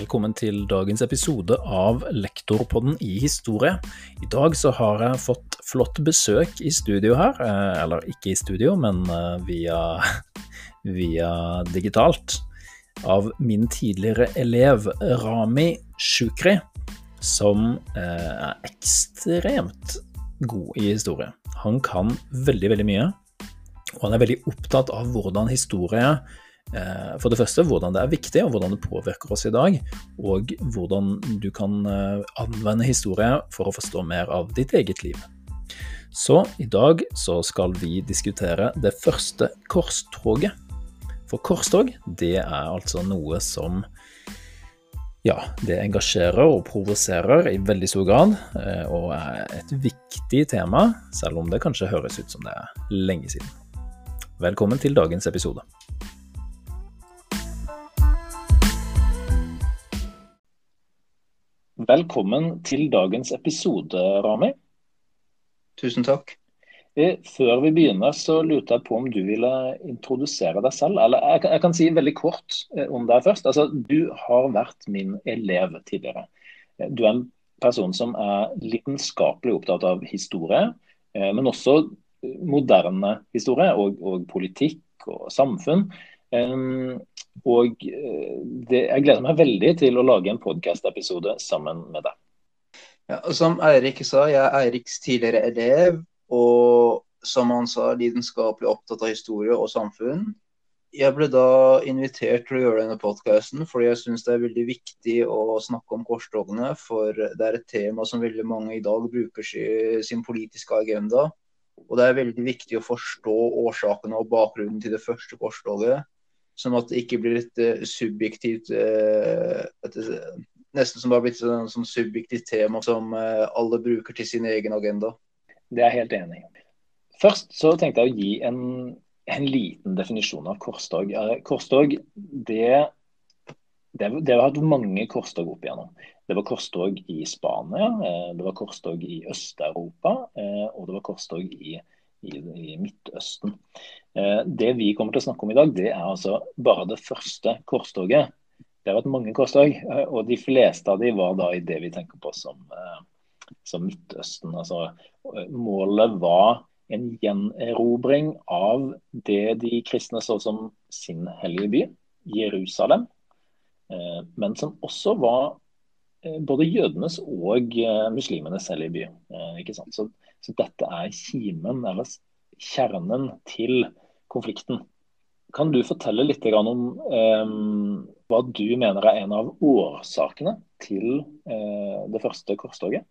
Velkommen til dagens episode av Lektorpodden i historie. I dag så har jeg fått flott besøk i studio her. eh, Eller ikke i studio, men eh, via, via digitalt. Av min tidligere elev Rami Shukri, som eh, er ekstremt god i historie. Han kan veldig, veldig mye. Og han er veldig opptatt av hvordan historie For det første hvordan det er viktig, og hvordan det påvirker oss i dag. Og hvordan du kan eh, anvende historie for å forstå mer av ditt eget liv. Så i dag så skal vi diskutere det første korstoget. For korstog, det er altså noe som ja, det engasjerer og provoserer i veldig stor grad, eh, og er et viktig tema, selv om det kanskje høres ut som det er lenge siden. Velkommen til dagens episode. Velkommen til dagens episode, Rami. Tusen takk. Eh, Før vi begynner, så lurte jeg på om du ville introdusere deg selv. Eller jeg kan, jeg kan si veldig kort eh, om deg først. Altså, du har vært min elev tidligere. Eh, Du er en person som er lidenskapelig opptatt av historie, men også moderne historie og, og politikk og samfunn. Og eh, det, jeg gleder meg veldig til å lage en podkast-episode sammen med deg. Ja, som Eirik sa, jeg er Eiriks tidligere elev, og som han sa, lidenskapelig opptatt av historie og samfunn. Jeg ble da invitert til å gjøre denne podkasten fordi jeg syns det er veldig viktig å snakke om korstogene, for det er et tema som veldig mange i dag bruker sin politiske agenda. Og det er veldig viktig å forstå årsakene og bakgrunnen til det første korstoget, sånn at det ikke blir et eh, subjektivt eh, et, Nesten som det har blitt et sånn subjektivt tema som eh, alle bruker til sin egen agenda. Det er jeg helt enig i. Først så tenkte jeg å gi en, en liten definisjon av korstog. Korstog, det, det, det har hatt mange korstog opp igjennom. Det var korstog i Spania, det var korstog i Øst-Europa, og det var korstog i, i, i Midtøsten. Eh, Det vi kommer til å snakke om i dag, det er altså bare det første korstoget. Det har vært mange korstog, eh, og de fleste av de var da i det vi tenker på som, eh, som Midtøsten. Altså, eh, målet var en gjenerobring av det de kristne så som sin hellige by, Jerusalem. Men som også var både jødenes og muslimenes hellige by. Ikke sant? Så, så dette er kimen, eller kjernen til konflikten. Kan du fortelle litt om eh, hva du mener er en av årsakene til eh, det første korstoget?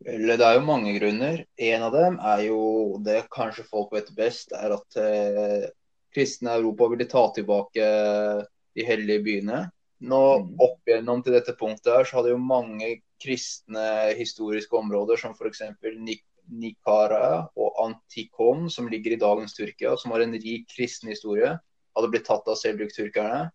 Det er jo mange grunner. En av dem er jo det kanskje folk vet best, er at eh, kristne Europa ville ta tilbake de hellige byene. Nå Mhm. Opp igjennom til dette punktet her, så hadde jo mange kristne historiske områder, som f.eks. Nik Nikara og Antikon, som ligger i dagens Tyrkia, som har en rik kristen historie, hadde blitt tatt av selvbruksturkerne.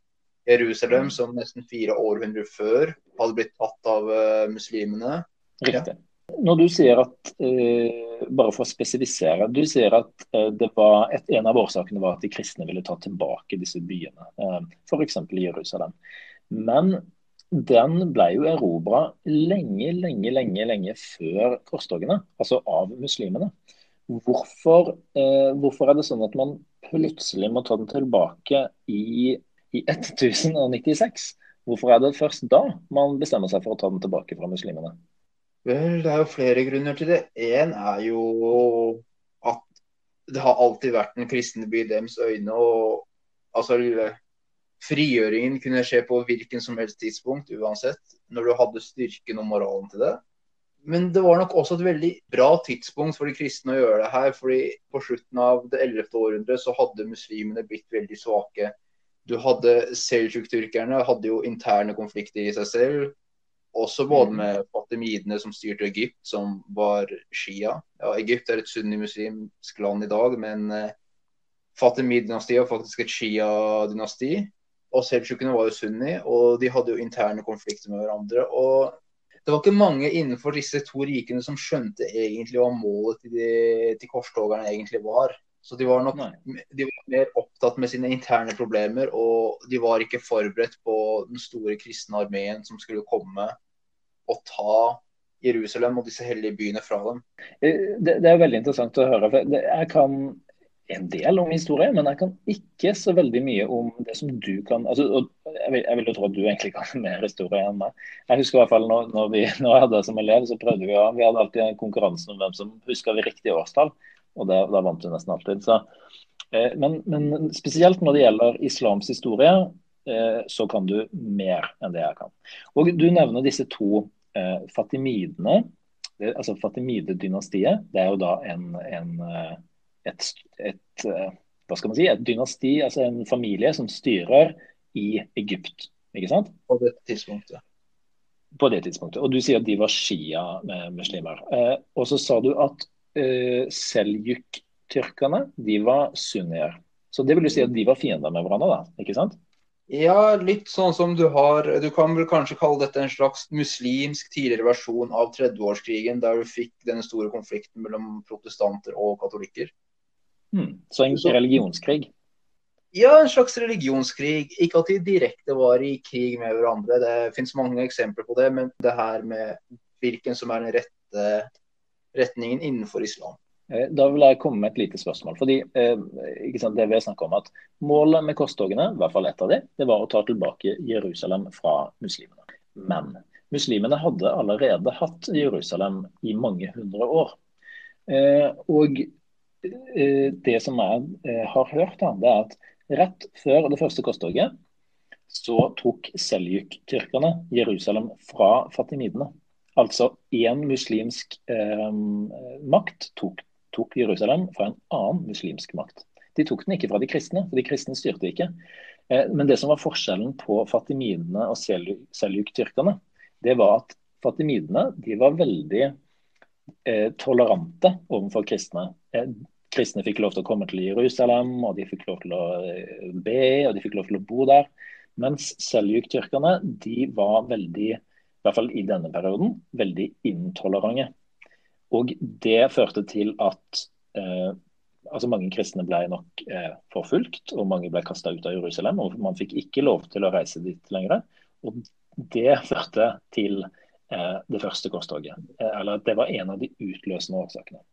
Jerusalem, Mhm. som nesten fire århundrer før hadde blitt tatt av uh, muslimene. Riktig. Når du sier at, uh, bare for å spesifisere, du sier at uh, det var et, en av årsakene var at de kristne ville ta tilbake disse byene, uh, f.eks. Jerusalem. Men den ble jo erobra lenge, lenge, lenge, lenge før korstogene, altså av muslimene. Hvorfor, eh, hvorfor er det sånn at man plutselig må ta den tilbake i, i 1096? Hvorfor er det først da man bestemmer seg for å ta den tilbake fra muslimene? Vel, det er jo flere grunner til det. Én er jo at det har alltid vært en kristen by i deres øyne. og altså Frigjøringen kunne skje på hvilken som helst tidspunkt uansett, når du hadde styrken og moralen til det. Men det var nok også et veldig bra tidspunkt for de kristne å gjøre det her. fordi på slutten av det 11. århundret så hadde muslimene blitt veldig svake. Du hadde Seljuk-tyrkerne hadde jo interne konflikter i seg selv. Også både Mm. med fatimidene som styrte Egypt, som var shia. Ja, Egypt er et sunnimuslimsk land i dag, men eh, Fatimid-dynastiet var faktisk et shia-dynasti. Og seldsjukene var jo sunni, og de hadde jo interne konflikter med hverandre. og det var ikke mange innenfor disse to rikene som skjønte egentlig hva målet til, de, til korstogerne egentlig var. Så de var nok de var mer opptatt med sine interne problemer, og de var ikke forberedt på den store kristne armeen som skulle komme og ta Jerusalem og disse hellige byene fra dem. Eh, Det, det er veldig interessant å høre. for Jeg kan en del om historie, men jeg kan ikke så veldig mye om det som du kan altså, jeg, vil, jeg vil jo tro at du egentlig kan mer historie enn meg. Jeg husker i hvert fall når, når, vi, når jeg hadde som elev, så prøvde vi å Vi hadde alltid en konkurranse om hvem som husker vi riktig årstall, og det, da vant du nesten alltid. Så, eh, men, men spesielt når det gjelder islams historie, eh, så kan du mer enn det jeg kan. Og du nevner disse to eh, fatimidene. Det, altså Fatimide-dynastiet. Det er jo da en, en eh, et, et, eh, hva skal man si, et dynasti, altså en familie som styrer i Egypt. ikke sant? På det tidspunktet. På det tidspunktet. Og du sier at de var shia-muslimer. Eh, og så sa du at eh, seljuk-tyrkerne, de var sunnier. Så det vil du si at de var fiender med hverandre, da, ikke sant? Ja, litt sånn som du har Du kan vel kanskje kalle dette en slags muslimsk tidligere versjon av 30-årskrigen, der du fikk den store konflikten mellom protestanter og katolikker. Hmm. Så en Så- religionskrig. Ja, en slags religionskrig. Ikke at de direkte var i krig med hverandre, det finnes mange eksempler på det, men det her med hvilken som er den rette retningen innenfor islam. Eh, Da vil jeg komme med et lite spørsmål. fordi eh, sant, det vi har snakket om at Målet med korstogene, i hvert fall ett av de, det var å ta tilbake Jerusalem fra muslimene. Men muslimene hadde allerede hatt Jerusalem i mange hundre år. Eh, og det som jeg eh, har hørt, det er at rett før det første korstoget, så tok seljuk-tyrkerne Jerusalem fra fatimidene. Altså én muslimsk eh, makt tok, tok Jerusalem fra en annen muslimsk makt. De tok den ikke fra de kristne, for de kristne styrte ikke. Eh, men det som var forskjellen på fatimidene og selju- seljuk-tyrkerne, det var at fatimidene de var veldig eh, tolerante overfor kristne. Kristne fikk lov til å komme til Jerusalem, og de fikk lov til å eh, be, og de fikk lov til å bo der. Mens seljuk-tyrkerne de var veldig, i hvert fall i denne perioden, veldig intolerante. Og det førte til at eh, altså mange kristne ble nok eh, forfulgt, og mange ble kasta ut av Jerusalem. og Man fikk ikke lov til å reise dit lenger. Og det førte til eh, det første korstoget. Eh, eller det var en av de utløsende årsakene.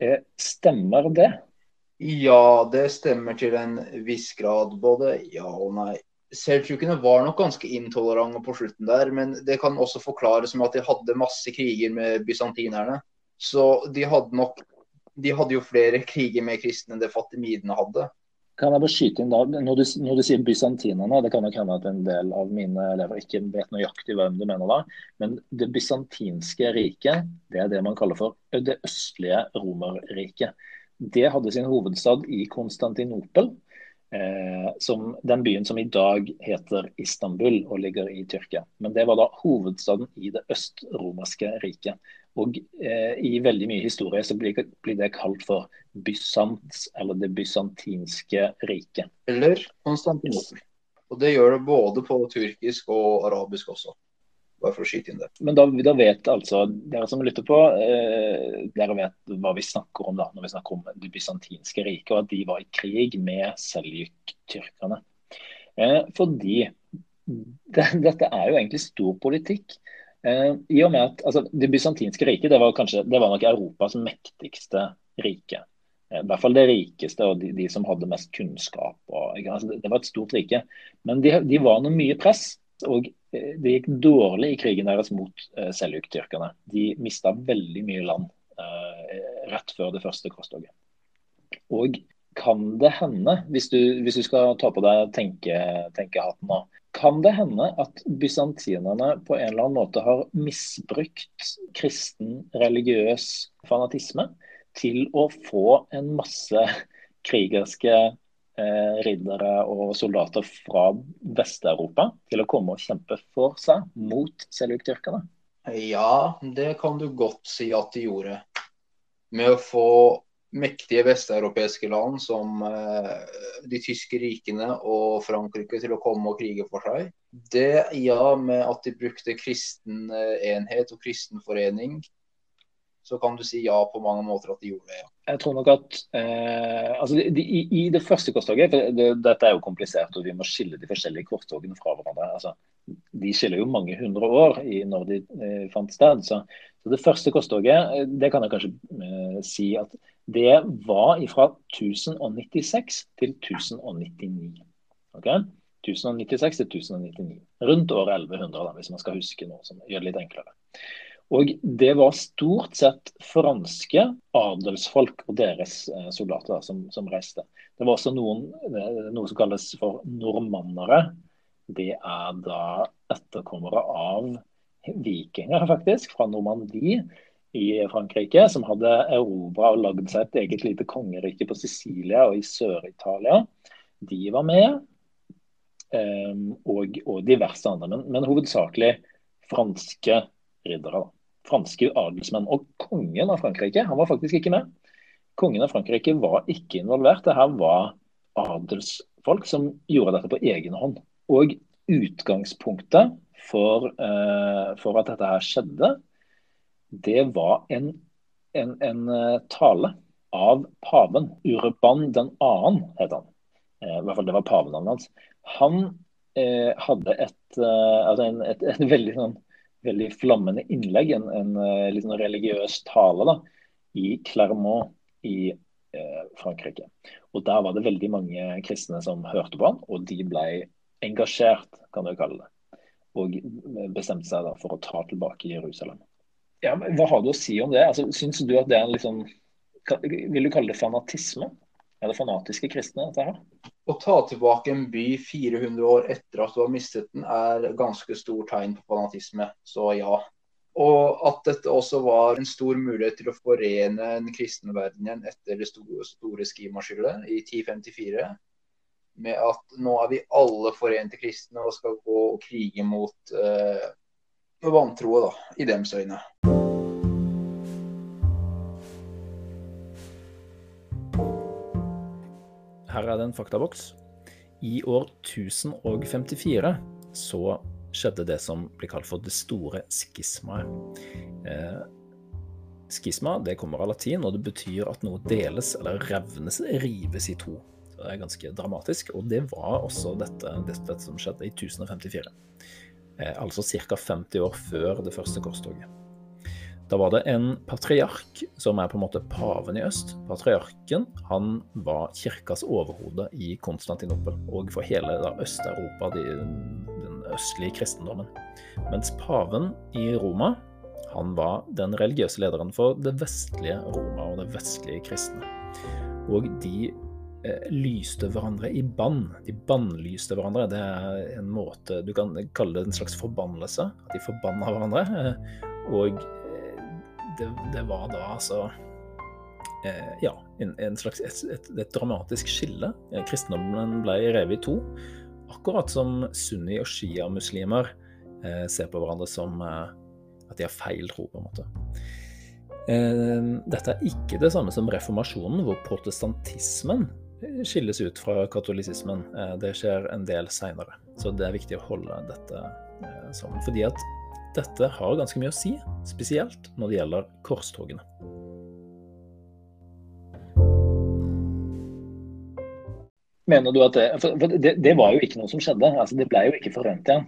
Eh, stemmer det? Ja, det stemmer til en viss grad. Både ja og nei. Seldsjukene var nok ganske intolerante på slutten der, men det kan også forklares med at de hadde masse kriger med bysantinerne. Så de hadde nok De hadde jo flere kriger med kristne enn det fatimidene hadde. Kan jeg bare skyte inn da, Når du, når du sier bysantinerne, det kan nok hende at en del av mine elever ikke vet nøyaktig hvem du mener da, men det bysantinske riket, det er det man kaller for det østlige Romerriket. Det hadde sin hovedstad i Konstantinopel, eh, som den byen som i dag heter Istanbul og ligger i Tyrkia. Men det var da hovedstaden i det østromerske riket. Og eh, i veldig mye historie så blir, blir det kalt for Bysants, eller det bysantinske riket. Eller Konstantinopel. Og det gjør det både på turkisk og arabisk også. Bare for å skyte inn det. Men da, da vet altså dere som lytter på, eh, dere vet hva vi snakker om da, når vi snakker om det bysantinske riket, og at de var i krig med seljuk-tyrkerne. Eh, fordi det, dette er jo egentlig stor politikk. Eh, I og med at altså, Det bysantinske riket det var, kanskje, det var nok Europas mektigste rike. Eh, I hvert fall det rikeste og de, de som hadde mest kunnskap. Og, altså, det, var et stort rike. Men de, de var under mye press. Og eh, det gikk dårlig i krigen deres mot eh, seljuk-tyrkerne. De mista veldig mye land eh, rett før det første korstoget. Og kan det hende, hvis du, hvis du skal ta på deg tenke, nå, kan det hende at bysantinerne på en eller annen måte har misbrukt kristen religiøs fanatisme til å få en masse krigerske eh, riddere og soldater fra Vest-Europa til å komme og kjempe for seg mot seljuk-tyrkerne? Ja, det kan du godt si at de gjorde. Med å få mektige vesteuropeiske land som eh, de tyske rikene og Frankrike til å komme og krige for seg. Det, ja, med at de brukte kristen eh, enhet og kristen forening, så kan du si ja på mange måter at de gjorde det. ja. jeg tror nok at eh, altså de, de, i, det første korstoget for det, Dette er jo komplisert, og vi må skille de forskjellige korstogene fra hverandre. altså De skiller jo mange hundre år i når de eh, fant sted. Så, så, Det første korstoget eh, det kan jeg kanskje eh, si at det var fra 1096 til 1099. ok? 1096 til 1099. Rundt år 1100, da, hvis man skal huske noe som gjør det litt enklere. Og det var stort sett franske adelsfolk og deres eh, soldater som, som, reiste. Det var også noen, eh, noe som kalles for normannere. Det er da etterkommere av vikinger, faktisk, fra Normandie i Frankrike, som hadde erobra og lagd seg et eget lite kongerike på Sicilia og i Sør-Italia. De var med, um, og, og, diverse andre, men, men hovedsakelig franske riddere. Franske adelsmenn. Og kongen av Frankrike han var faktisk ikke med. Kongen av Frankrike var ikke involvert. Det her var adelsfolk som gjorde dette på egen hånd. Og utgangspunktet for, uh, for at dette her skjedde, det var en, en, en uh, tale av paven. Urban den annen, het han. Uh, I hvert fall det var pavenavnet hans. Han hadde et, altså en, et, et veldig sånn veldig flammende innlegg, en, en eh, litt sånn religiøs tale, da, i Clermont i eh, Frankrike. Og Der var det veldig mange kristne som hørte på han, og de ble engasjert, kan du kalle det. Og bestemte seg da for å ta tilbake Jerusalem. Ja, men Hva har du å si om det? Altså, Syns du at det er en liksom Vil du kalle det fanatisme? Er det fanatiske kristne, dette her? Å ta tilbake en by 400 år etter at du har mistet den, er ganske stor tegn på fanatisme. Så ja. Og at dette også var en stor mulighet til å forene den kristne verden igjen etter det store, store skimaskyllet i 1054. Med at nå er vi alle forente kristne og skal gå og krige mot eh, vantroe, da, i dems øyne. Her er det en faktaboks. I år 1054 så skjedde det som blir kalt for det store skismaet. Eh, skisma det kommer av latin, og det betyr at noe deles eller revnes, rives i to. Så Det er ganske dramatisk, og det var også dette, dette som skjedde i 1054. Eh, altså ca. 50 år før det første korstoget. Da var det en patriark som er på en måte paven i øst. Patriarken han var kirkas overhode i Konstantinopel og for hele Øst-Europa, den østlige kristendommen. Mens paven i Roma han var den religiøse lederen for det vestlige Roma og det vestlige kristne. Og de eh, lyste hverandre i bann. De bannlyste hverandre. Det er en måte Du kan kalle det en slags forbannelse. At de forbanna hverandre. Eh, og det, det var da altså eh, ja, en, en slags, et, et, et, dramatisk skille. Kristendommen ble revet i to. Akkurat som sunni- og shia-muslimer eh, ser på hverandre som eh, at de har feil tro, på en måte. Eh, dette er ikke det samme som reformasjonen, hvor protestantismen skilles ut fra katolisismen. Eh, det skjer en del seinere. Så det er viktig å holde dette eh, sammen. Fordi at dette har ganske mye å si, spesielt når det gjelder korstogene. Mener du at det, for det, det, var jo ikke noe som skjedde. altså Det ble jo ikke forent igjen.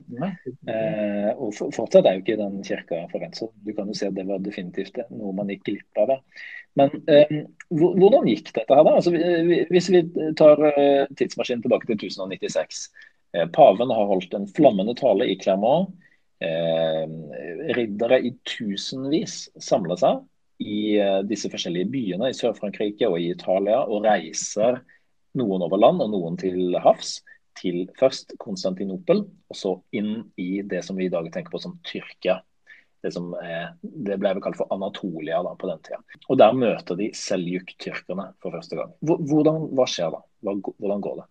Eh, og for, fortsatt er jo ikke den kirka forent, så du kan jo si at det var definitivt noe man gikk glipp av. det. Men eh, hvordan gikk dette her, da? Altså, hvis vi tar eh, tidsmaskinen tilbake til 1096. Eh, paven har holdt en flammende tale i Clermont riddere i tusenvis samler seg i eh, disse forskjellige byene i Sør-Frankrike og i Italia og reiser noen over land og noen til havs. Til først Konstantinopel, og så inn i det som vi i dag tenker på som Tyrkia. Det, som er, det ble vel kalt for Anatolia da, på den tida. Og Der møter de seljuk-tyrkerne for første gang. Hvordan, hva skjer da? Hvordan går det?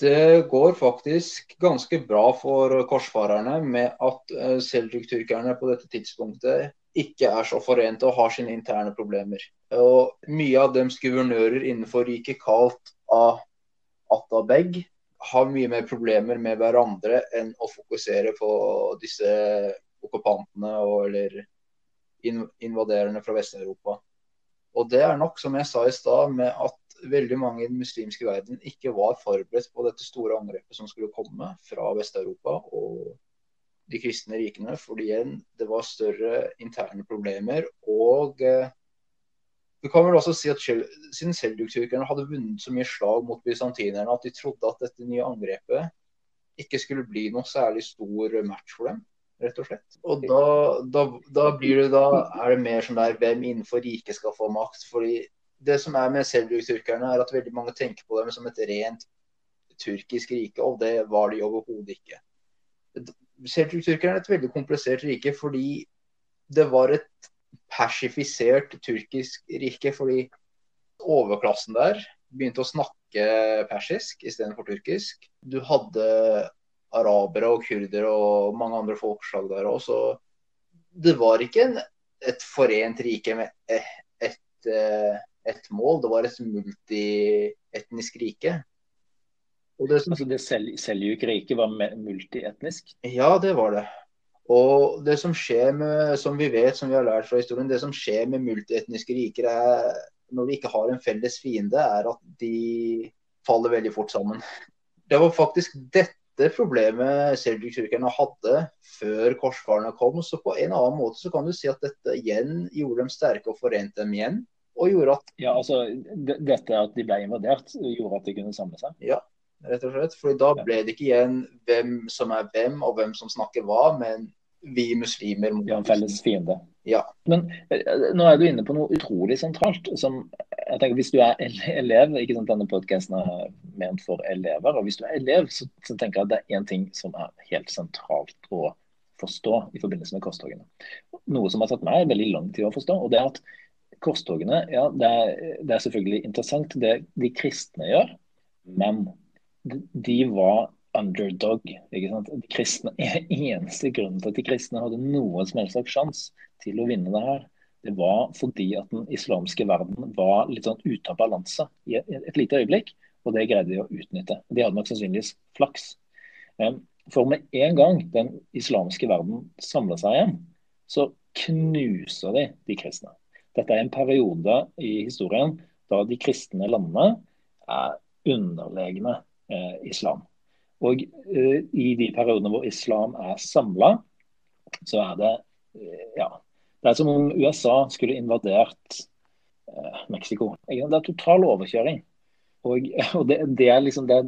Det går faktisk ganske bra for korsfarerne med at eh, seljuk-tyrkerne på dette tidspunktet ikke er så forente og har sine interne problemer. Og Mye av dems guvernører innenfor riket kalt av Atabeg har mye mer problemer med hverandre enn å fokusere på disse okkupantene eller invaderende fra Vest-Europa. Og det er nok, som jeg sa i stad, med at veldig mange i den muslimske verden ikke var forberedt på dette store angrepet som skulle komme fra Vest-Europa og de kristne rikene. Fordi igjen, det var større interne problemer. Og eh, du kan vel også si at selv, siden selduk hadde vunnet så mye slag mot bysantinerne at de trodde at dette nye angrepet ikke skulle bli noe særlig stor match for dem rett og slett. Og da, da, da, blir det da er det mer sånn der hvem innenfor riket skal få makt. fordi det som er med selduk-tyrkerne, er at veldig mange tenker på dem som et rent turkisk rike, og det var de overhodet ikke. Selduk-tyrkerne er et veldig komplisert rike fordi det var et persifisert turkisk rike. Fordi overklassen der begynte å snakke persisk istedenfor turkisk. Du hadde arabere og kurdere og mange andre folkeslag der òg. Så det var ikke en, et forent rike med ett et, et, mål, det var et multietnisk rike. Og det, som, altså det selv, Seljuk-riket var multietnisk? Ja, det var det. Og det som skjer med, som vi vet, som vi har lært fra historien, det som skjer med multietniske riker, er når vi ikke har en felles fiende, er at de faller veldig fort sammen. Det var faktisk dette problemet seljuk-tyrkerne hadde før korsfarerne kom. Så på en annen måte så kan du si at dette igjen gjorde dem sterke og forente dem igjen. Og gjorde at Ja, altså dette at de ble invadert, gjorde at de kunne samle seg? Ja, rett og slett. For da ble det ikke igjen hvem som er hvem, og hvem som snakker hva, men vi muslimer Vi har en felles fiende. Ja. Men eh, nå er du inne på noe utrolig sentralt. som jeg tenker Hvis du er elev, ikke sant, denne podkasten er ment for elever, og hvis du er elev, så, så tenker jeg at det er én ting som er helt sentralt å forstå i forbindelse med korstogene. Noe som har tatt meg veldig lang tid å forstå. og det er at Korstogene ja, det er, det er selvfølgelig interessant det de kristne gjør, men de var underdog. ikke sant? De kristne, Eneste grunnen til at de kristne hadde noen som helst slags sjanse til å vinne det her, det var fordi at den islamske verden var litt sånn ute av balanse i et, et lite øyeblikk. Og det greide de å utnytte. De hadde nok sannsynligvis flaks. For med en gang den islamske verden samla seg igjen, så knuser de de kristne. Dette er en periode i historien da de kristne landene er underlegne eh, islam. Og eh, i de periodene hvor islam er samla, så er det eh, ja, det er som om USA skulle invadert uh, Mexico. Det er total overkjøring. Og, og det, det, er liksom det,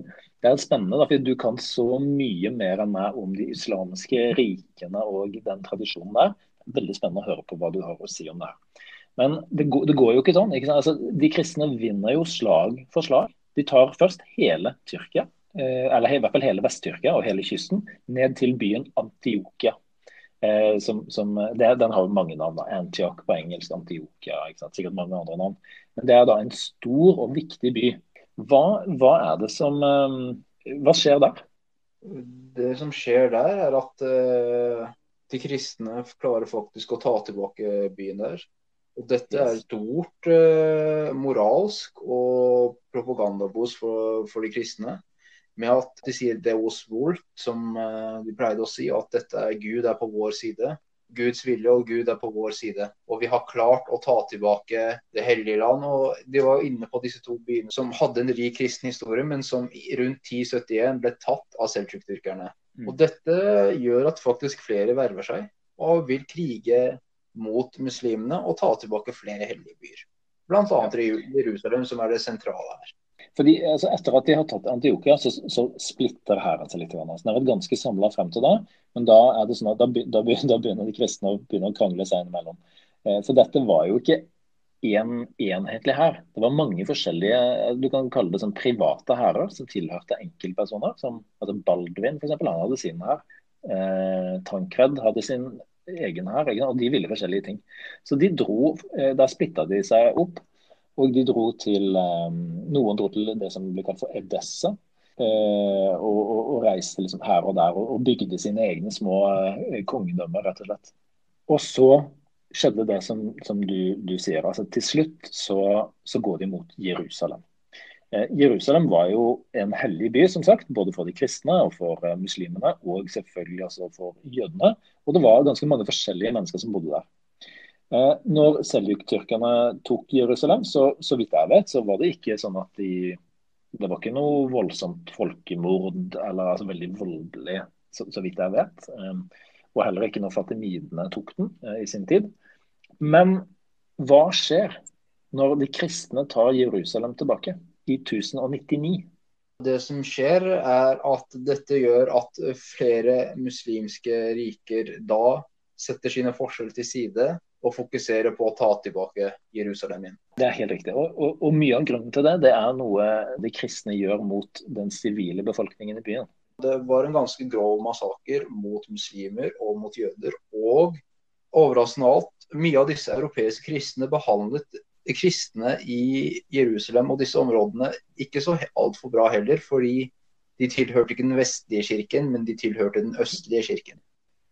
det, er spennende, da, for du kan så mye mer enn meg om de islamske rikene og den tradisjonen der. Er veldig spennende å høre på hva du har å si om det. Men det går, det går jo ikke sånn. Ikke altså, de kristne vinner jo slag for slag. De tar først hele Tyrkia. Eh, eller i hvert fall hele Vest-Tyrkia og hele kysten, ned til byen Antiokia. Eh, som, som, det, den har jo mange navn. da, Antioch på engelsk, Antiokia, sikkert mange andre navn. Men det er da en stor og viktig by. Hva, hva er det som eh, Hva skjer der? Det som skjer der, er at uh, de kristne klarer faktisk å ta tilbake byen der. Og dette er stort uh, moralsk og propagandabos for, for de kristne med at de sier 'Deus vult', som eh, de pleide å si, at dette er Gud er på vår side. Guds vilje og Gud er på vår side. Og vi har klart å ta tilbake Det hellige land. Og de var inne på disse to byene som hadde en rik kristen historie, men som rundt 1071 ble tatt av selvtrykkdyrkerne. Mm. Og dette gjør at faktisk flere verver seg og vil krige mot muslimene og ta tilbake flere hellige byer. Bl.a. Jerusalem, som er det sentrale her. Fordi altså, Etter at de har tatt Antiokia, så, så splitter hæren seg litt. Så den har ganske samla frem til da, men da er det sånn at da, da, begynner de kristne å, begynner å krangle seg innimellom. Eh, så dette var jo ikke én en, enhetlig hær. Det var mange forskjellige du kan kalle det sånn private hærer som tilhørte enkeltpersoner. som altså Baldvin for eksempel, han hadde sin hær. Eh, Tankred hadde sin egen hær, og de ville forskjellige ting. Så de dro, eh, Da splitta de seg opp. Og de dro til um, Noen dro til det som ble kalt for Edessa. Uh, og, og, og, reiste liksom her og der og, og bygde sine egne små kongedømmer, rett og slett. Og så skjedde det som, som du, du, sier. altså Til slutt så, så går de mot Jerusalem. Uh, Jerusalem var jo en hellig by, som sagt, både for de kristne og for muslimene. Og selvfølgelig også for jødene. Og det var ganske mange forskjellige mennesker som bodde der. Eh, når seljuk-tyrkerne tok Jerusalem, så, så vidt jeg vet, så var det ikke sånn at de Det var ikke noe voldsomt folkemord eller altså veldig voldelig, så, så vidt jeg vet. Og heller ikke når fatimidene tok den i sin tid. Men hva skjer når de kristne tar Jerusalem tilbake i 1099? Det som skjer, er at dette gjør at flere muslimske riker da setter sine forskjeller til side og fokuserer på å ta tilbake Jerusalem igjen. Det er helt riktig. Og, og, og, Mye av grunnen til det det er noe de kristne gjør mot den sivile befolkningen i byen. Det var en ganske grov massaker mot muslimer og mot jøder. Og overraskende alt, mye av disse europeiske kristne behandlet kristne i Jerusalem og disse områdene ikke så altfor bra heller, fordi de tilhørte ikke den vestlige kirken, men de tilhørte den østlige kirken.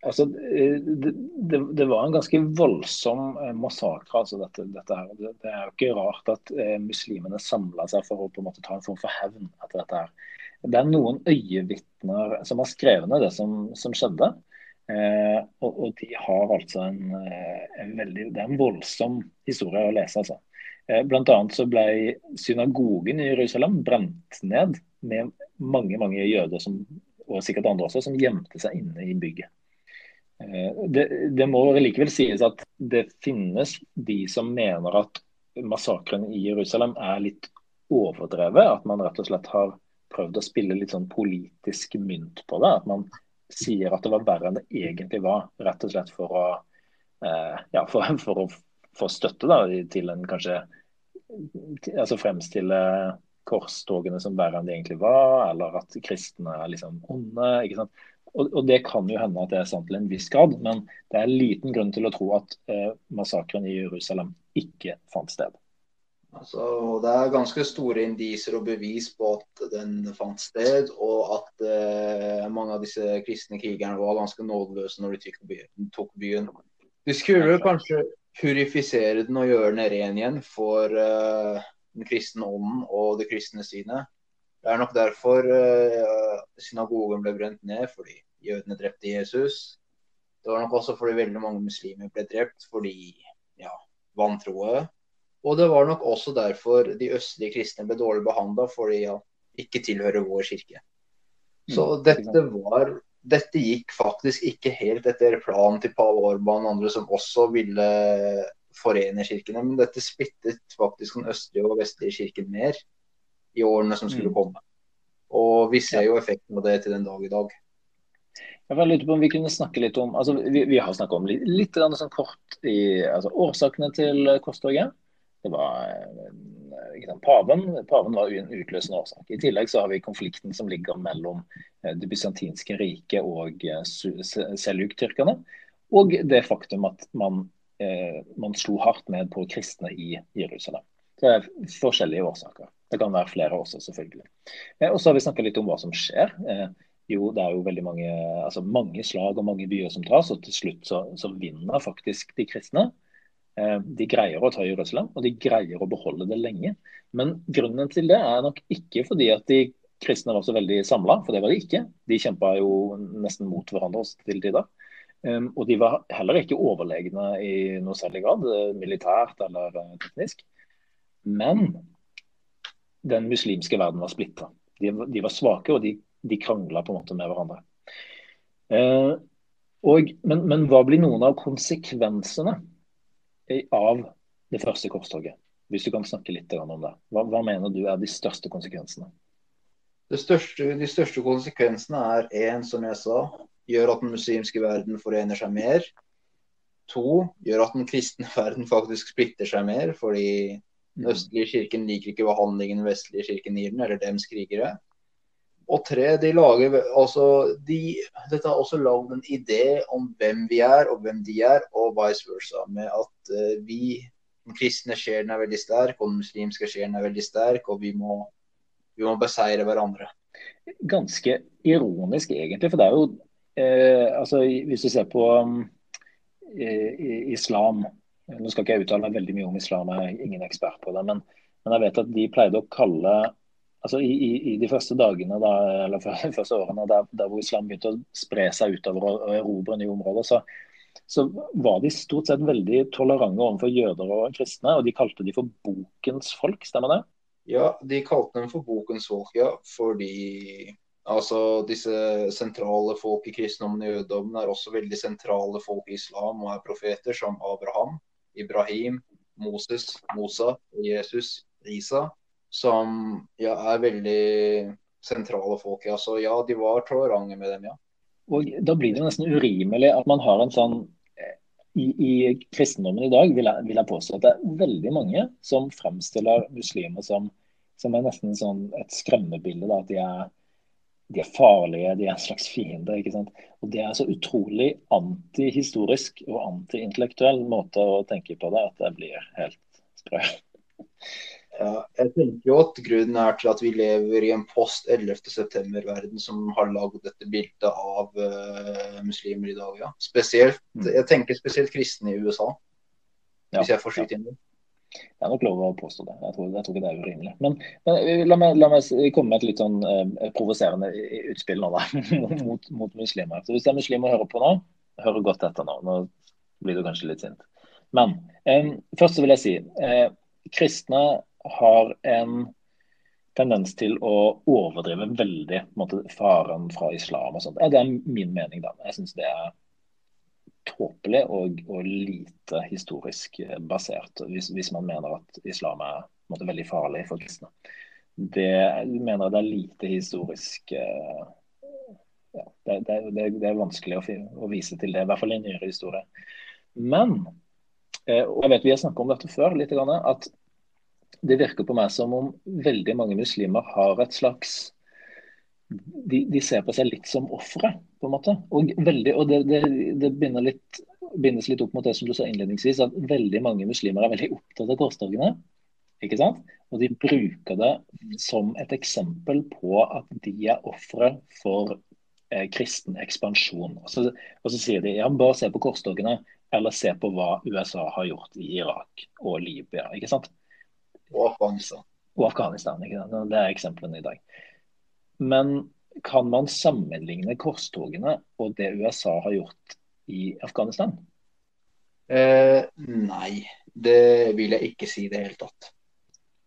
Altså, eh, det, det, det, var en ganske voldsom eh, massakre. Altså dette, dette. Det, det, er jo ikke rart at eh, muslimene samla seg for å på en måte ta en form for hevn etter dette. her. Det er noen øyevitner som har skrevet ned det som, som skjedde. Eh, og, og, de har altså en, eh, en, veldig Det er en voldsom historie å lese, altså. Eh, blant annet så ble synagogen i Jerusalem brent ned med mange mange jøder som, og sikkert andre også, som gjemte seg inne i bygget. Eh, det, det, må likevel sies at det finnes de som mener at massakren i Jerusalem er litt overdrevet. At man rett og slett har prøvd å spille litt sånn politisk mynt på det. At man sier at det var verre enn det egentlig var. Rett og slett for å, eh, ja, for, for å få støtte da, til en kanskje altså fremstille korstogene som verre enn de egentlig var, eller at kristne er liksom onde. ikke sant? Og, og, Det kan jo hende at det er sant til en viss grad, men det er liten grunn til å tro at eh, massakren i Jerusalem ikke fant sted. Altså, det er ganske store indiser og bevis på at den fant sted, og at eh, mange av disse kristne krigerne var ganske nådeløse når de tok byen. De skulle kanskje purifisere den og gjøre den ren igjen for eh, den kristne ånden og det kristne sine. Det er nok derfor uh, synagogen ble brent ned, fordi jødene drepte Jesus. Det var nok også fordi veldig mange muslimer ble drept fordi ja, vantroe. Og det var nok også derfor de østlige kristne ble dårlig behandla, fordi de ja, ikke tilhører vår kirke. Så mm, dette var dette gikk faktisk ikke helt etter planen til pave Orban og andre som også ville forene kirkene, men dette splittet faktisk den østlige og vestlige kirken mer i årene som skulle mm. komme. Og vi ser jo effekten av det til den dag i dag. Jeg lurte på om Vi kunne snakke litt om altså vi, vi har snakket om litt, litt sånn kort i altså årsakene til korstoget. Det var sant, paven. Paven var en utløsende årsak. I tillegg så har vi konflikten som ligger mellom eh, det bysantinske riket og seljuktyrkerne seljuk-tyrkerne. Og det faktum at man, eh, man slo hardt ned på kristne i Jerusalem. Det er forskjellige årsaker. Det kan være flere også, selvfølgelig. Eh, og så har vi snakka litt om hva som skjer. Eh, jo, det er jo veldig mange, altså mange slag og mange byer som tas, og til slutt så, så vinner faktisk de kristne. Eh, de greier å ta Jerusalem, og de greier å beholde det lenge. Men grunnen til det er nok ikke fordi at de kristne var så veldig samla, for det var de ikke. De kjempa jo nesten mot hverandre til tider. Um, og de var heller ikke overlegne i noe særlig grad, militært eller teknisk. Men den muslimske verden var splitta. De, de, var svake, og de, de krangla på en måte med hverandre. Eh, og, men, men, hva blir noen av konsekvensene av det første korstoget? Hvis du kan snakke litt om det. Hva, hva mener du er de største konsekvensene? Største, de største konsekvensene er én, som jeg sa, gjør at den muslimske verden forener seg mer. To, gjør at den kristne verden faktisk splitter seg mer, fordi den østlige kirken liker ikke behandlingen den vestlige kirken gir den, eller dems krigere. Og tre, de lager altså de, Dette har også lagd en idé om hvem vi er og hvem de er, og vice versa. Med at uh, vi, den kristne sjelen er veldig sterk, og den muslimske sjelen er veldig sterk, og vi må, vi må beseire hverandre. Ganske ironisk, egentlig. For det er jo eh, altså, Hvis du ser på um, islam nå skal ikke jeg uttale meg veldig mye om islam, jeg er ingen ekspert på det. Men, men jeg vet at de pleide å kalle altså i, i, i de første dagene, da, eller første årene der, der, hvor islam begynte å spre seg utover og, erobre nye områder, så, så var de stort sett veldig tolerante overfor jøder og kristne. Og de kalte de for bokens folk, stemmer det? Ja, de kalte dem for bokens folk, ja. Fordi altså, disse sentrale folk i kristendommen og jødedommen er også veldig sentrale folk i islam og er profeter som Abraham, Ibrahim, Moses, Mosa, Jesus, Isa. Som ja, er veldig sentrale folk. Ja. Så ja, de var tolerante med dem, ja. Og Da blir det nesten urimelig at man har en sånn i, i kristendommen i dag vil jeg, vil jeg, påstå at det er veldig mange som fremstiller muslimer som, som er nesten sånn et skremmebilde. Da, at de er, de er, farlige, de er en slags fiende. ikke sant? Og Det er så utrolig antihistorisk og antiintellektuell måte å tenke på det at det blir helt sprø. Ja, jeg tenker jo at grunnen er til at vi lever i en post 11.9-verden som har lagd dette bildet av uh, muslimer i dag. ja. Spesielt, mm. Jeg tenker spesielt kristne i USA, ja, hvis jeg får skyte inn det. Det er nok lov å påstå det. Jeg tror, jeg tror ikke det er urimelig. Men, men eh, la, meg, la, meg, komme med et litt sånn uh, provoserende utspill nå, da, mot, mot, muslimer. Så Hvis det er muslimer å høre på nå, hør godt etter nå. Nå blir du kanskje litt sint. Men um, først så vil jeg si uh, kristne har en tendens til å overdrive veldig måte, faren fra islam og sånt. Det er min mening, da. Jeg syns det er tåpelig og, og, lite historisk basert, hvis, hvis, man mener at islam er måte, veldig farlig for kristne. Det jeg mener det er lite historisk uh, ja, det, det, det, er vanskelig å, å, vise til det, i hvert fall i nyere historie. Men, uh, og jeg vet vi har snakket om dette før, litt, at det virker på meg som om veldig mange muslimer har et slags De, de ser på seg litt som ofre, på en måte. Og, veldig, og det, det, det litt, bindes litt opp mot det som du sa innledningsvis, at veldig mange muslimer er veldig opptatt av korstogene. Ikke sant? Og de bruker det som et eksempel på at de er ofre for eh, kristen ekspansjon. Og så, og så, sier de ja, bare se på korstogene, eller se på hva USA har gjort i Irak og Libya. ikke sant? Og Afghanistan. Og Afghanistan, ikke sant? Det er eksemplene i dag. Men kan man sammenligne korstogene og det USA har gjort i Afghanistan? Eh, nei, det vil jeg ikke si i det hele tatt.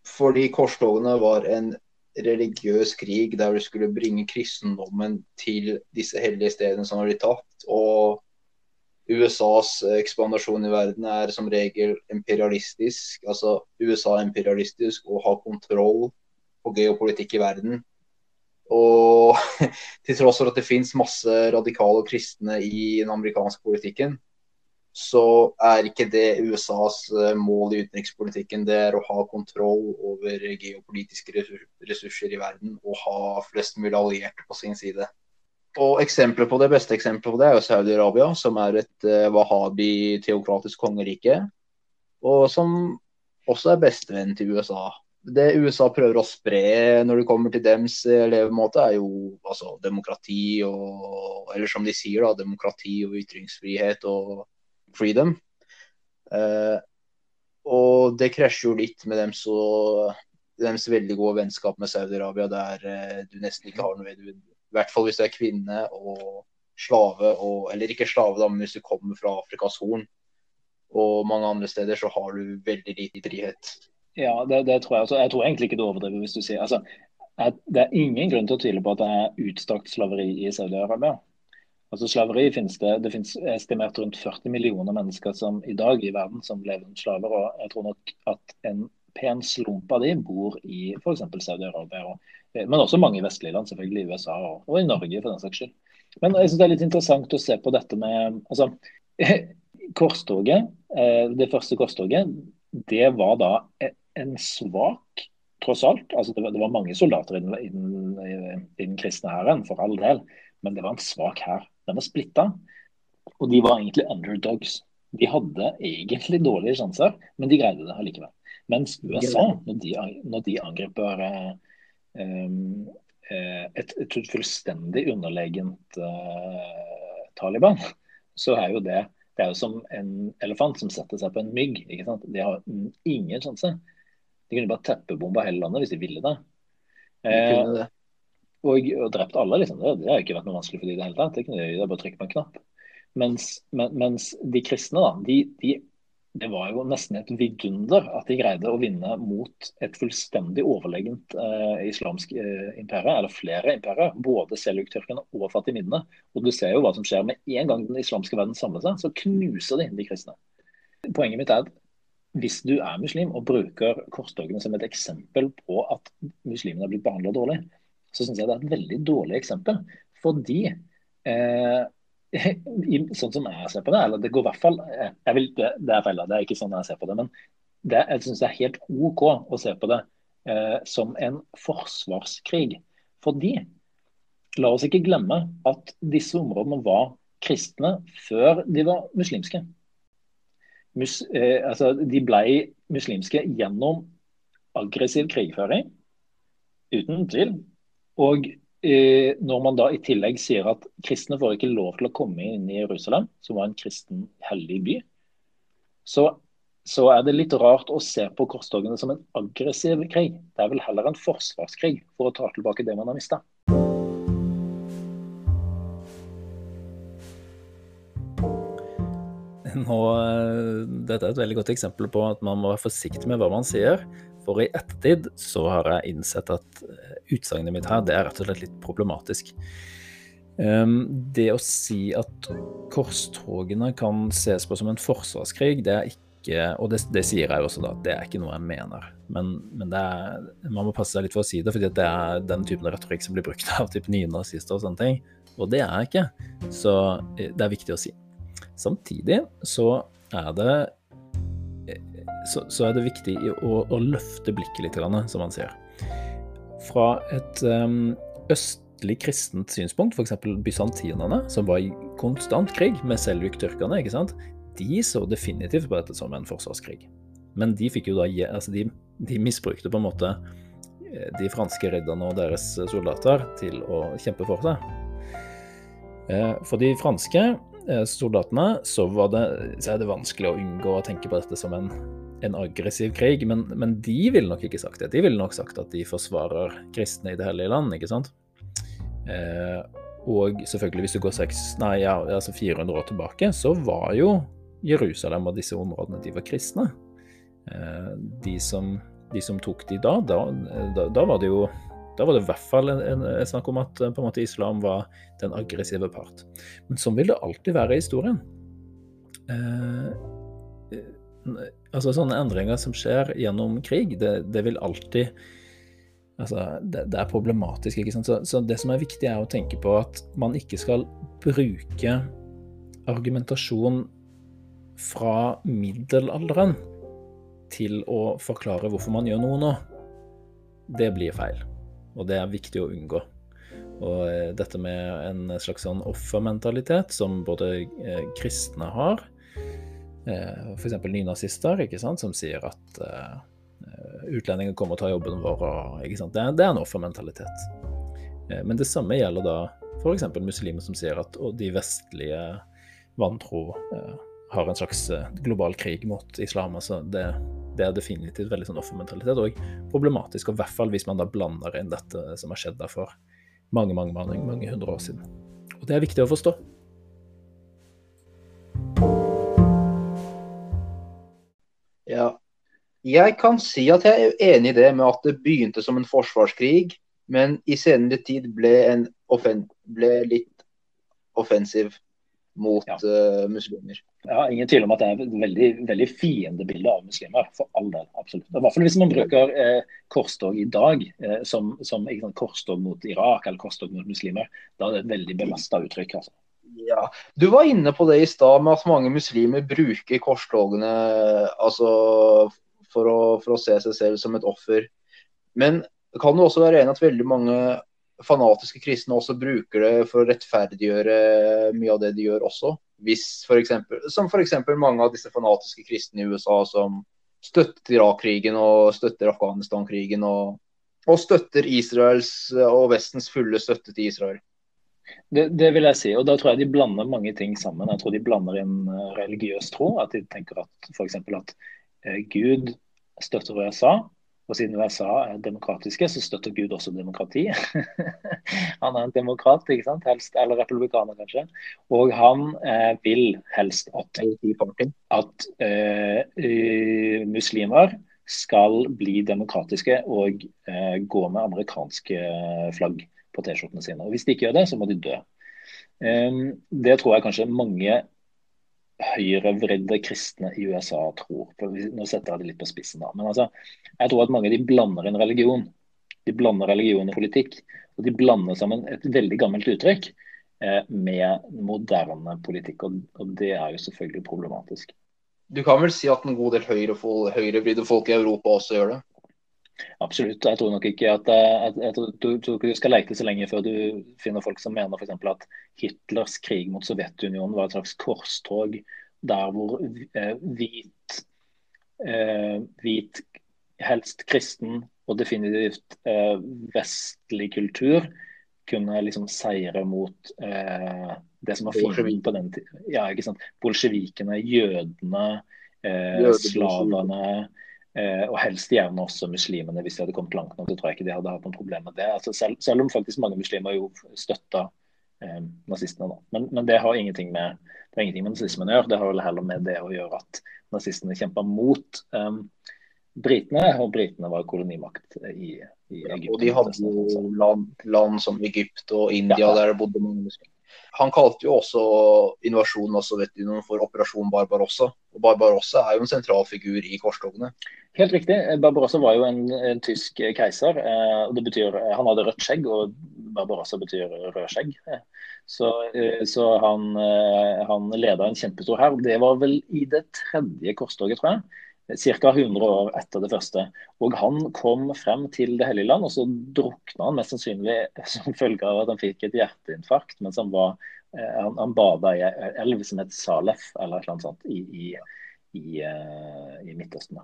Fordi korstogene var en religiøs krig der du skulle bringe kristendommen til disse hellige stedene som har blitt tatt. Og USAs ekspandasjon i verden er som regel imperialistisk. Altså USA er imperialistisk og har kontroll på geopolitikk i verden. Og til tross for at det finnes masse radikale kristne i den amerikanske politikken, så er ikke det USAs eh, mål i utenrikspolitikken. Det er å ha kontroll over geopolitiske ressurser i verden og ha flest mulig allierte på sin side. Og eksempler på Det beste eksempelet på det er jo Saudi-Arabia, som er et uh, wahabi-teokratisk kongerike. Og som også er bestevenn til USA. Det USA prøver å spre når det kommer til dems eh, levemåte, er jo altså, demokrati og Eller som de sier, da, demokrati og ytringsfrihet og freedom. Eh, og det krasjer jo litt med dems, så, deres veldig gode vennskap med Saudi-Arabia, der eh, du nesten ikke har noe i hvert fall hvis du er kvinne og slave, og, eller ikke slave, da, men hvis du kommer fra Afrikas Horn og mange andre steder, så har du veldig lite frihet. Ja, det, det tror jeg. Altså, jeg tror egentlig ikke du overdriver hvis du sier altså, Det er ingen grunn til å tvile på at det er utstrakt slaveri i Saudi-Arabia. Altså slaveri finnes Det det finnes estimert rundt 40 millioner mennesker som i dag i verden som lever som slaver. og Jeg tror nok at en pen slump av de bor i f.eks. Saudi-Arabia. Eh, men også mange vestlige land, selvfølgelig i USA og, og, i Norge for den saks skyld. Men jeg synes det er litt interessant å se på dette med altså, Korstoget, eh, det første korstoget, det var da en svak tross alt. altså Det var, det var mange soldater i den, i, den, i den, kristne hæren, for all del. Men det var en svak hær. Den var splitta. Og de var egentlig underdogs. De hadde egentlig dårlige sjanser, men de greide det allikevel. Mens USA, når de, når de angriper Eh, et, et, fullstendig underlegent uh, Taliban, så er jo det det er jo som en elefant som setter seg på en mygg. ikke sant? De har ingen sjanse. De kunne bare teppebomba hele landet hvis de ville det. Eh, det. Og, og, drept alle, liksom. Det, det har ikke vært noe vanskelig for de i det hele tatt. Det, kunne, de bare trykke på en knapp. Mens, men, mens de kristne, da, de, de, det var jo nesten et vidunder at de greide å vinne mot et fullstendig overlegent eh, islamsk eh, imperie, eller flere imperier. Både seljuk-tyrkerne og fatimidene. Og du ser jo hva som skjer med en gang den islamske verden samler seg, så knuser de de kristne. Poenget mitt er at hvis du er muslim og bruker korstogene som et eksempel på at muslimene har blitt behandla dårlig, så syns jeg det er et veldig dårlig eksempel. Fordi eh, sånn som jeg ser på det, eller det går i hvert fall vil, det, det, er feil, det er ikke sånn jeg ser på det. Men det, jeg syns det er helt OK å se på det eh, som en forsvarskrig. Fordi, la oss ikke glemme at disse områdene var kristne før de var muslimske. Mus, eh, altså, de ble muslimske gjennom aggressiv krigføring, uten tvil. Og Eh, når man da i tillegg sier at kristne får ikke lov til å komme inn i Jerusalem, som var en kristen hellig by, så, så er det litt rart å se på korstogene som en aggressiv krig. Det er vel heller en forsvarskrig for å ta tilbake det man har mista. Nå, eh, dette er et veldig godt eksempel på at man må være forsiktig med hva man sier. For i ettertid så har jeg innsett at eh, utsagnet mitt her, det er rett og slett litt problematisk. Um, det å si at korstogene kan ses på som en forsvarskrig, det er ikke Og det, det sier jeg også, da. Det er ikke noe jeg mener. Men, men er, man må passe seg litt for å si det, fordi det er den typen retorikk som blir brukt av typ nynazister og sånne ting. Og det er jeg ikke. Så eh, det er viktig å si. Samtidig så er det så, så, er det viktig å, å løfte blikket litt, som man sier. Fra et um, østlig kristent synspunkt, f.eks. bysantinerne, som var i konstant krig med seljuk-tyrkerne, de så definitivt på dette som en forsvarskrig. Men de fikk jo da altså de, de misbrukte på en måte eh, de franske ridderne og deres soldater til å kjempe for seg. Eh, for de franske eh, soldatene så, det, så er det vanskelig å unngå å tenke på dette som en en aggressiv krig, men, men, de ville nok ikke sagt det. De ville nok sagt at de forsvarer kristne i det hellige land, ikke sant. Eh, og selvfølgelig, hvis du går seks, nei, ja, altså 400 år tilbake, så var jo Jerusalem og disse områdene de var kristne. Eh, de, som, de, som, tok de da, da, da, da var det jo da var det i hvert fall en, snakk om at en måte islam var den aggressive part. Men sånn vil det alltid være i historien. Eh, altså Sånne endringer som skjer gjennom krig, det, det vil alltid altså, det, det, er problematisk. ikke sant? Så, så, det som er viktig, er å tenke på at man ikke skal bruke argumentasjon fra middelalderen til å forklare hvorfor man gjør noe nå. Det blir feil, og det er viktig å unngå. Og eh, dette med en slags sånn offermentalitet, som både eh, kristne har, Eh, f.eks. nynazister ikke sant, som sier at uh, utlendinger kommer og tar jobben vår. Og, ikke sant? Det, er, det er en offermentalitet. Uh, men det samme gjelder da f.eks. muslimer som sier at de vestlige vantro uh, har en slags global krig mot islam. altså det, det er definitivt veldig sånn offermentalitet og problematisk. og I hvert fall hvis man da blander inn dette som har skjedd der for mange, mange, mange, mange hundre år siden. Og det er viktig å forstå. Jeg kan si at jeg er enig i det med at det begynte som en forsvarskrig, men i senere tid ble, ble litt offensiv mot ja. uh, muslimer. Jeg har ingen tvil om at det er et veldig, veldig fiendebilde av muslimer. For all del, absolutt. I hvert fall hvis man bruker eh, korstog i dag eh, som, som sant, korstog mot Irak eller korstog mot muslimer. Da er det et veldig belasta uttrykk. altså. Ja, Du var inne på det i stad med at mange muslimer bruker korstogene altså, for, å, for, å, se seg selv som et offer. Men kan det også være enig at veldig mange fanatiske kristne også bruker det for å rettferdiggjøre mye av det de gjør også? Hvis for eksempel, som f.eks. mange av disse fanatiske kristne i USA som støtter Irak-krigen og støtter Afghanistan-krigen og, og støtter Israels og Vestens fulle støtte til Israel. Det, det, vil jeg si. og Da tror jeg de blander mange ting sammen. Jeg tror de blander inn eh, religiøs tro. At de tenker at f.eks. at Gud støtter USA, Og siden USA er demokratiske, så støtter Gud også demokrati. han er en demokrat, ikke sant? Helst, eller republikaner, kanskje. Og han eh, vil helst at, at eh, muslimer skal bli demokratiske og eh, gå med amerikanske flagg på T-skjortene sine. Og Hvis de ikke gjør det, så må de dø. Um, det tror jeg kanskje mange høyrevridde kristne i USA tror. Nå setter jeg det litt på spissen, da. Men altså, jeg tror at mange de blander inn religion. De blander religion og politikk. Og de blander sammen et veldig gammelt uttrykk eh, med moderne politikk. Og, og, det er jo selvfølgelig problematisk. Du kan vel si at en god del høyrevridde folk i Europa også gjør det? Absolutt. Jeg tror nok ikke at, jeg, at, at du, ikke du, skal lete så lenge før du finner folk som mener f.eks. at Hitlers krig mot Sovjetunionen var et slags korstog der hvor eh, hvit, eh, hvit, helst kristen og definitivt eh, vestlig kultur kunne liksom seire mot eh, det som var fienden på den tiden. Ja, ikke sant? Bolsjevikene, jødene, eh, slavene Eh, og helst gjerne også muslimene. Hvis de hadde kommet langt nok, så tror jeg ikke de hadde hatt noen problem med det. Altså selv, selv, om faktisk mange muslimer jo støtta eh, nazistene. Da. Men, men, det har ingenting med det ingenting med nazismen å gjøre. Det har vel heller med det å gjøre at nazistene kjempa mot eh, britene, og britene var kolonimakt i, i Egypt. Ja, og de hadde jo land, land, som Egypt og India, ja. der det bodde mange muslimer. Han kalte jo også invasjonen av Sovjetunionen for Operasjon Barbarossa. Og Barbarossa er jo en sentral figur i korstogene. Helt riktig. Barbarossa var jo en, en tysk keiser. Eh, og det betyr, Han hadde rødt skjegg, og Barbarossa betyr rød skjegg. Så, eh, så han, eh, han leda en kjempestor hær. Det var vel i det tredje korstoget, tror jeg ca. 100 år etter det første. Og han kom frem til Det hellige land, og så drukna han mest sannsynlig som følge av at han fikk et hjerteinfarkt mens han var eh, han, han bada i ei elv som het Salef, eller et eller annet sånt, i, i, i, uh, i Midtøsten.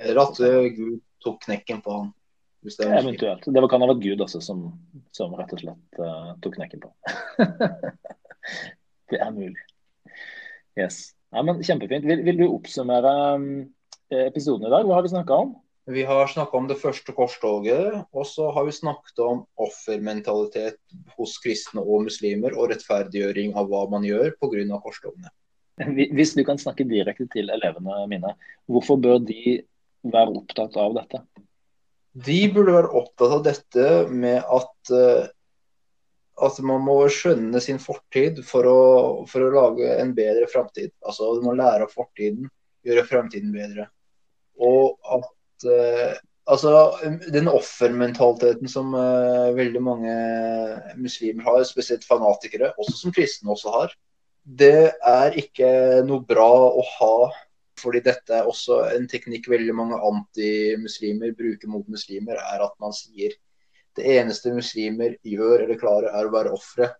Eller at uh, Gud tok knekken på han. Det Eventuelt. Det kan ha vært Gud også som, som rett og slett uh, tok knekken på Det er mulig. Yes. Ja, men Kjempefint. Vil, vil du oppsummere um, episoden i dag? Hva har vi snakka om? Vi har snakka om det første korstoget, og så har vi snakket om offermentalitet hos kristne og muslimer, og rettferdiggjøring av hva man gjør pga. korstogene. Hvis du kan snakke direkte til elevene mine, hvorfor bør de være opptatt av dette? De burde være opptatt av dette med at uh, at man må skjønne sin fortid for å, for å lage en bedre framtid. Altså, du må lære av fortiden, gjøre framtiden bedre. Og at uh, Altså, den offermentaliteten som uh, veldig mange muslimer har, spesielt fanatikere, også som kristne også har, det er ikke noe bra å ha. Fordi dette er også en teknikk veldig mange antimuslimer bruker mot muslimer, er at man sier det eneste muslimer gjør eller klarer, er å være ofre.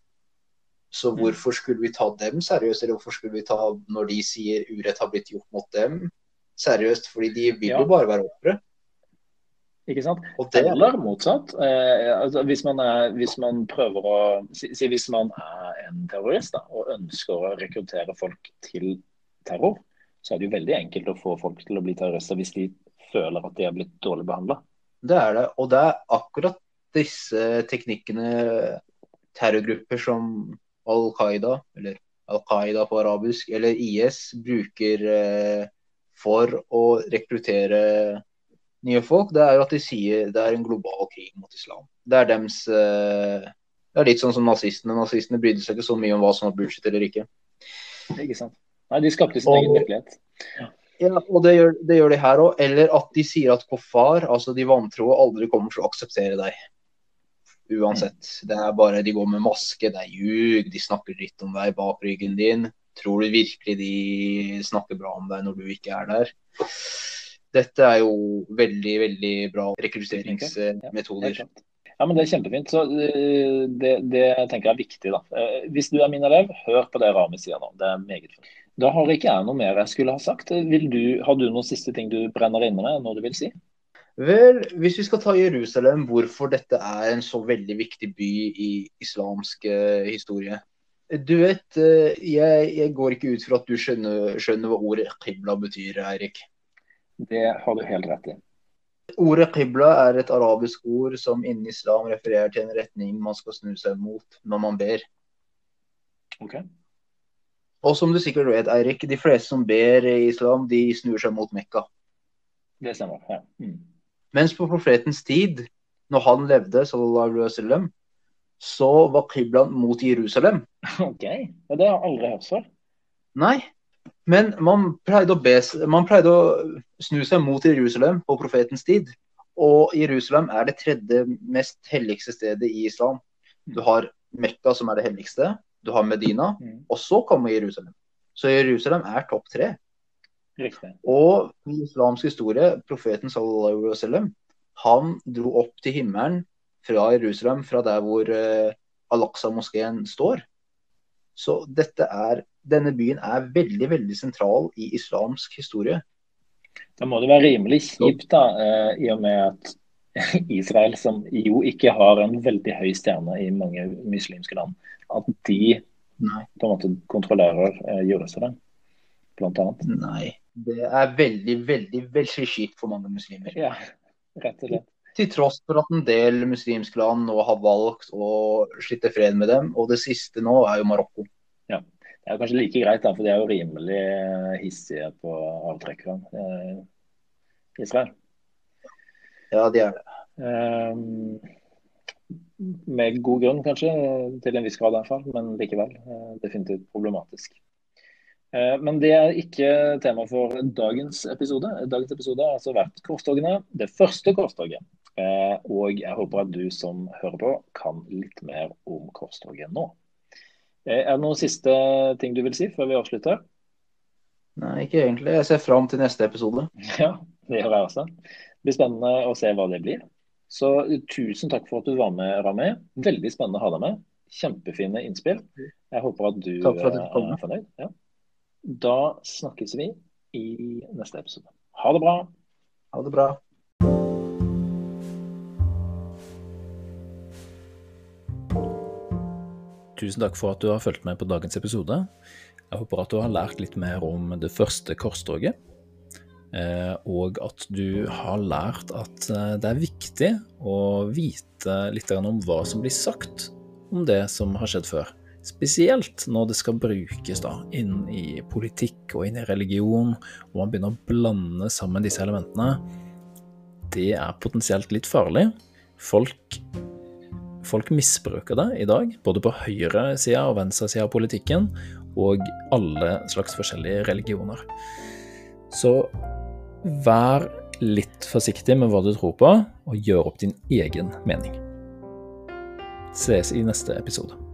Så mm. hvorfor skulle vi ta dem seriøst, eller hvorfor skulle vi ta når de sier urett har blitt gjort mot dem, seriøst? Fordi de vil ja. jo bare være ofre. Ikke sant? Det... Eller motsatt. Eh, altså, hvis, man er, hvis, man prøver å si, si, Hvis man er en terrorist da, og ønsker å rekruttere folk til terror, så er det jo veldig enkelt å få folk til å bli terrorister hvis de føler at de er blitt dårlig behandla. Det er det. Og det er akkurat disse teknikkene terrorgrupper som Al Qaida, eller Al Qaida på arabisk, eller IS bruker eh, for å rekruttere nye folk, det er jo at de sier det er en global krig mot islam. Det er dems eh, Det er litt sånn som nazistene. Nazistene brydde seg ikke så mye om hva som var bullshit eller ikke. Ikke sant. Nei, de skapte sin og, egen virkelighet. Ja. Ja, og det gjør, det gjør de her òg. Eller at de sier at kofar, altså de vantro, aldri kommer til å akseptere deg uansett. Det er bare De går med maske, det er ljug, de snakker dritt om deg bak ryggen din. Tror du virkelig de snakker bra om deg når du ikke er der? Dette er jo veldig, veldig bra rekrutteringsmetoder. Ja, men Det er kjempefint. så eh, det, det, tenker jeg er viktig. da. Eh, hvis du er min elev, hør på det Rami sier nå. Det er meget fint. Da har ikke jeg noe mer jeg skulle ha sagt. Du, har du noen siste ting du brenner inne med, noe du vil si? Vel, hvis vi skal ta Jerusalem, hvorfor dette er en så veldig viktig by i islamsk uh, historie. Du vet, uh, jeg, jeg, går ikke ut fra at du skjønner, skjønner hva ordet qibla betyr, Eirik. Det har du helt rett i. Ordet qibla er et arabisk ord som innen islam refererer til en retning man skal snu seg mot når man ber. Ok. Og som du sikkert vet, Eirik, de fleste som ber i islam, de snur seg mot Mekka. Det stemmer. Ja. Mm. Mens på profetens tid, når han levde, sallallahu alaihi wasallam, så var qiblaen mot Jerusalem. OK. Ja, det har jeg aldri hørt før. Nei, men man pleide, be, man pleide å snu seg mot Jerusalem på profetens tid. Og Jerusalem er det tredje mest helligste stedet i islam. Du har Mekka, som er det helligste. Du har Medina, Mm. og så kommer Jerusalem. Så Jerusalem er topp tre. Riktig. Og i islamsk historie, profeten sallallahu alaihi wasallam, han dro opp til himmelen fra Jerusalem, fra der hvor eh, Al-Aqsa-moskeen står. Så dette er, denne byen er veldig, veldig sentral i islamsk historie. Da må det være rimelig kjipt, da, eh, i og med at Israel, som jo ikke har en veldig høy stjerne i mange muslimske land, at de Nei. på en måte kontrollerer eh, Jerusalem, annet. Nei. Det er veldig, veldig, veldig kjipt for mange muslimer. Ja, rett og slett. Til tross for at en del muslimske land nå har valgt å slutte fred med dem. Og det siste nå er jo Marokko. Ja. Det er kanskje like greit, da, for de er jo rimelig eh, hissige på avtrekkeren. Eh, Israel. Ja, de er det. Ehm, med god grunn, kanskje, til en viss grad i hvert fall, men likevel eh, definitivt problematisk. Eh, men det er ikke tema for dagens episode. Dagens episode har altså vært korstogene, det første korstoget. Eh, og jeg håper at du som hører på, kan litt mer om korstoget nå. Eh, Er det noen siste ting du vil si før vi avslutter? Nei, ikke egentlig. Jeg ser fram til neste episode. Ja, det gjør jeg også. Det blir spennende å se hva det blir. Så tusen takk for at du var med, Rami. Veldig spennende å ha deg med. Kjempefine innspill. Jeg håper at du Takk for at du eh, kom. er fornøyd. Ja. Da snakkes vi i neste episode. Ha det bra. Ha det bra. Tusen takk for at du har fulgt med på dagens episode. Jeg håper at du har lært litt mer om det første korstoget. eh, Og at du har lært at eh, det er viktig å vite litt om hva som blir sagt om det som har skjedd før. Spesielt når det skal brukes da, inn i politikk og inn i religion, og man begynner å blande sammen disse elementene. Det er potensielt litt farlig. Folk Folk misbruker det i dag, både på høyresida og venstresida av politikken, og alle slags forskjellige religioner. Så vær litt forsiktig med hva du tror på, og gjør opp din egen mening. Ses i neste episode.